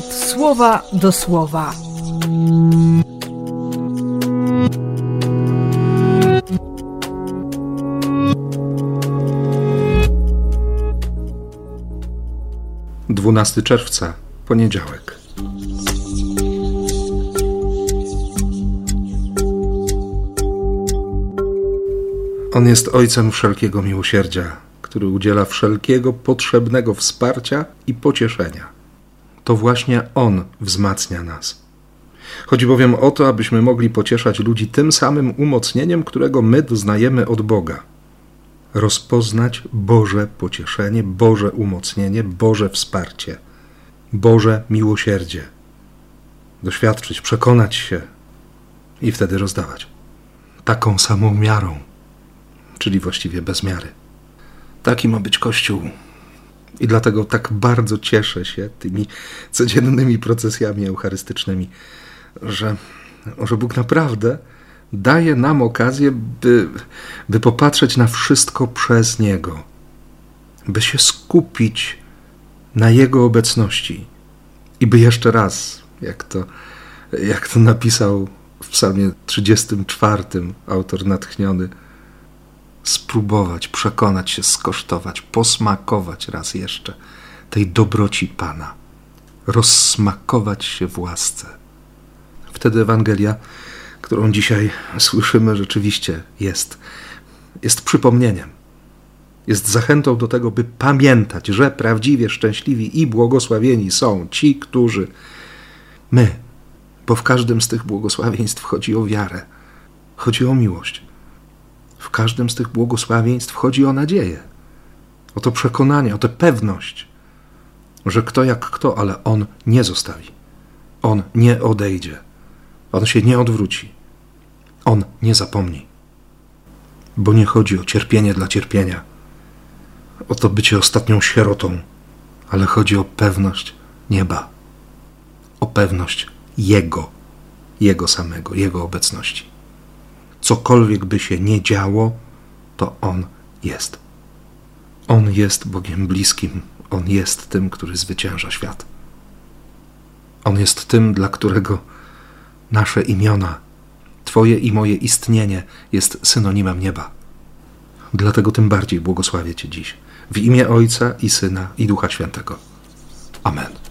słowa do słowa. Dwunasty czerwca, poniedziałek. On jest Ojcem wszelkiego miłosierdzia, który udziela wszelkiego potrzebnego wsparcia i pocieszenia. To właśnie On wzmacnia nas. Chodzi bowiem o to, abyśmy mogli pocieszać ludzi tym samym umocnieniem, którego my doznajemy od Boga. Rozpoznać Boże pocieszenie, Boże umocnienie, Boże wsparcie, Boże miłosierdzie. Doświadczyć, przekonać się i wtedy rozdawać. Taką samą miarą czyli właściwie bez miary. Taki ma być Kościół. I dlatego tak bardzo cieszę się tymi codziennymi procesjami eucharystycznymi, że, że Bóg naprawdę daje nam okazję, by, by popatrzeć na wszystko przez Niego, by się skupić na Jego obecności. I by jeszcze raz, jak to, jak to napisał w Psalmie 34 autor natchniony, spróbować, przekonać się, skosztować, posmakować raz jeszcze tej dobroci Pana, rozsmakować się w łasce. Wtedy Ewangelia, którą dzisiaj słyszymy, rzeczywiście jest, jest przypomnieniem. Jest zachętą do tego, by pamiętać, że prawdziwie szczęśliwi i błogosławieni są ci, którzy my, bo w każdym z tych błogosławieństw chodzi o wiarę, chodzi o miłość w każdym z tych błogosławieństw chodzi o nadzieję, o to przekonanie, o tę pewność, że kto jak kto, ale on nie zostawi. On nie odejdzie. On się nie odwróci. On nie zapomni. Bo nie chodzi o cierpienie dla cierpienia, o to bycie ostatnią sierotą, ale chodzi o pewność nieba, o pewność Jego, Jego samego, Jego obecności cokolwiek by się nie działo, to On jest. On jest Bogiem bliskim, On jest tym, który zwycięża świat. On jest tym, dla którego nasze imiona, Twoje i moje istnienie jest synonimem nieba. Dlatego tym bardziej błogosławię Cię dziś. W imię Ojca i Syna i Ducha Świętego. Amen.